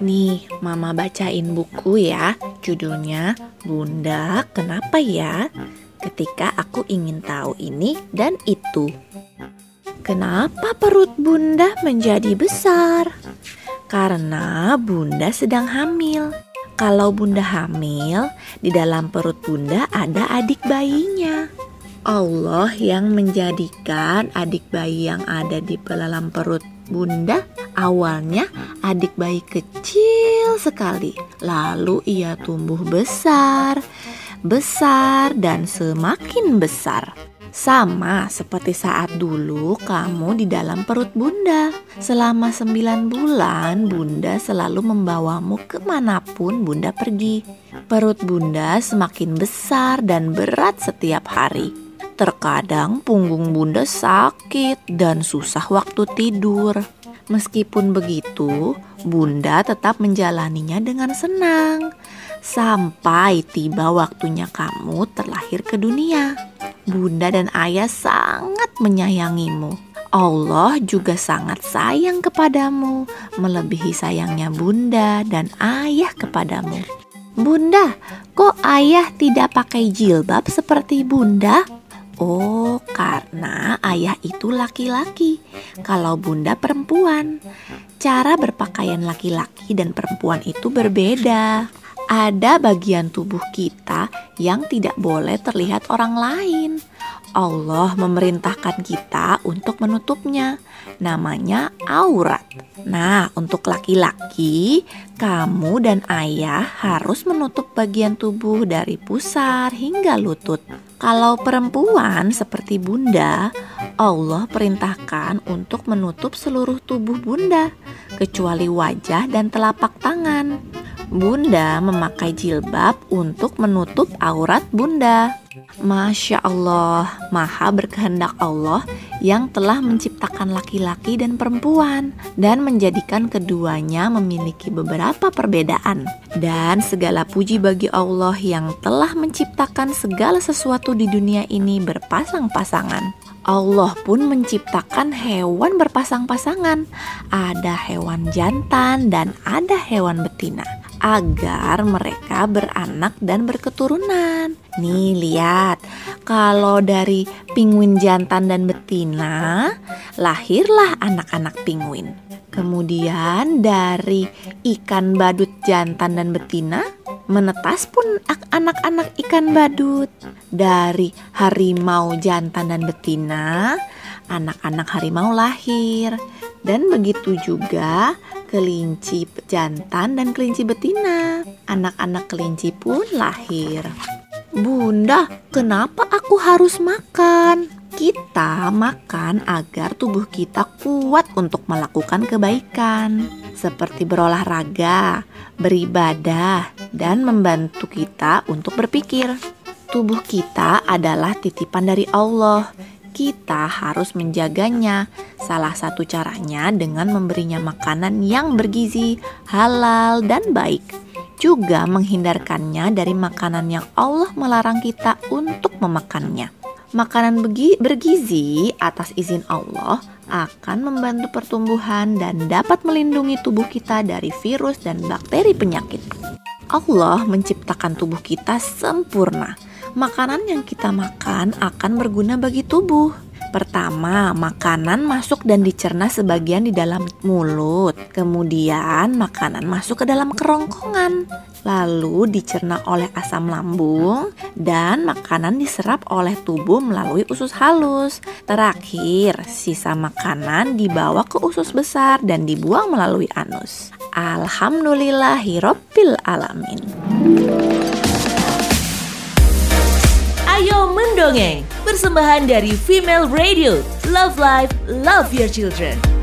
Nih, Mama bacain buku ya. Judulnya Bunda, kenapa ya? Ketika aku ingin tahu ini dan itu. Kenapa perut Bunda menjadi besar? Karena Bunda sedang hamil. Kalau Bunda hamil, di dalam perut Bunda ada adik bayinya. Allah yang menjadikan adik bayi yang ada di dalam perut Bunda awalnya adik bayi kecil sekali. Lalu ia tumbuh besar, besar dan semakin besar. Sama seperti saat dulu kamu di dalam perut bunda. Selama sembilan bulan bunda selalu membawamu ke mana pun bunda pergi. Perut bunda semakin besar dan berat setiap hari. Terkadang punggung bunda sakit dan susah waktu tidur. Meskipun begitu, bunda tetap menjalaninya dengan senang. Sampai tiba waktunya kamu terlahir ke dunia. Bunda dan ayah sangat menyayangimu. Allah juga sangat sayang kepadamu, melebihi sayangnya bunda dan ayah kepadamu. Bunda, kok ayah tidak pakai jilbab seperti bunda? Oh, karena ayah itu laki-laki, kalau bunda perempuan. Cara berpakaian laki-laki dan perempuan itu berbeda. Ada bagian tubuh kita yang tidak boleh terlihat orang lain. Allah memerintahkan kita untuk menutupnya. Namanya aurat. Nah, untuk laki-laki, kamu dan ayah harus menutup bagian tubuh dari pusar hingga lutut. Kalau perempuan seperti bunda, Allah perintahkan untuk menutup seluruh tubuh bunda, kecuali wajah dan telapak tangan. Bunda memakai jilbab untuk menutup aurat bunda. Masya Allah, maha berkehendak Allah yang telah menciptakan laki-laki dan perempuan dan menjadikan keduanya memiliki beberapa perbedaan. Dan segala puji bagi Allah yang telah menciptakan segala sesuatu di dunia ini berpasang-pasangan. Allah pun menciptakan hewan berpasang-pasangan. Ada hewan jantan dan ada hewan betina agar mereka beranak dan berketurunan. Nih lihat, kalau dari pinguin jantan dan betina, lahirlah anak-anak pinguin. Kemudian dari ikan badut jantan dan betina, menetas pun anak-anak ikan badut. Dari harimau jantan dan betina, anak-anak harimau lahir. Dan begitu juga kelinci jantan dan kelinci betina. Anak-anak kelinci pun lahir. Bunda, kenapa aku harus makan? Kita makan agar tubuh kita kuat untuk melakukan kebaikan, seperti berolahraga, beribadah, dan membantu kita untuk berpikir. Tubuh kita adalah titipan dari Allah kita harus menjaganya. Salah satu caranya dengan memberinya makanan yang bergizi, halal, dan baik. Juga menghindarkannya dari makanan yang Allah melarang kita untuk memakannya. Makanan bergizi atas izin Allah akan membantu pertumbuhan dan dapat melindungi tubuh kita dari virus dan bakteri penyakit. Allah menciptakan tubuh kita sempurna makanan yang kita makan akan berguna bagi tubuh. Pertama, makanan masuk dan dicerna sebagian di dalam mulut. Kemudian, makanan masuk ke dalam kerongkongan. Lalu dicerna oleh asam lambung dan makanan diserap oleh tubuh melalui usus halus. Terakhir, sisa makanan dibawa ke usus besar dan dibuang melalui anus. Alhamdulillahirabbil alamin. Mendongeng, persembahan dari Female Radio. Love Life, Love Your Children.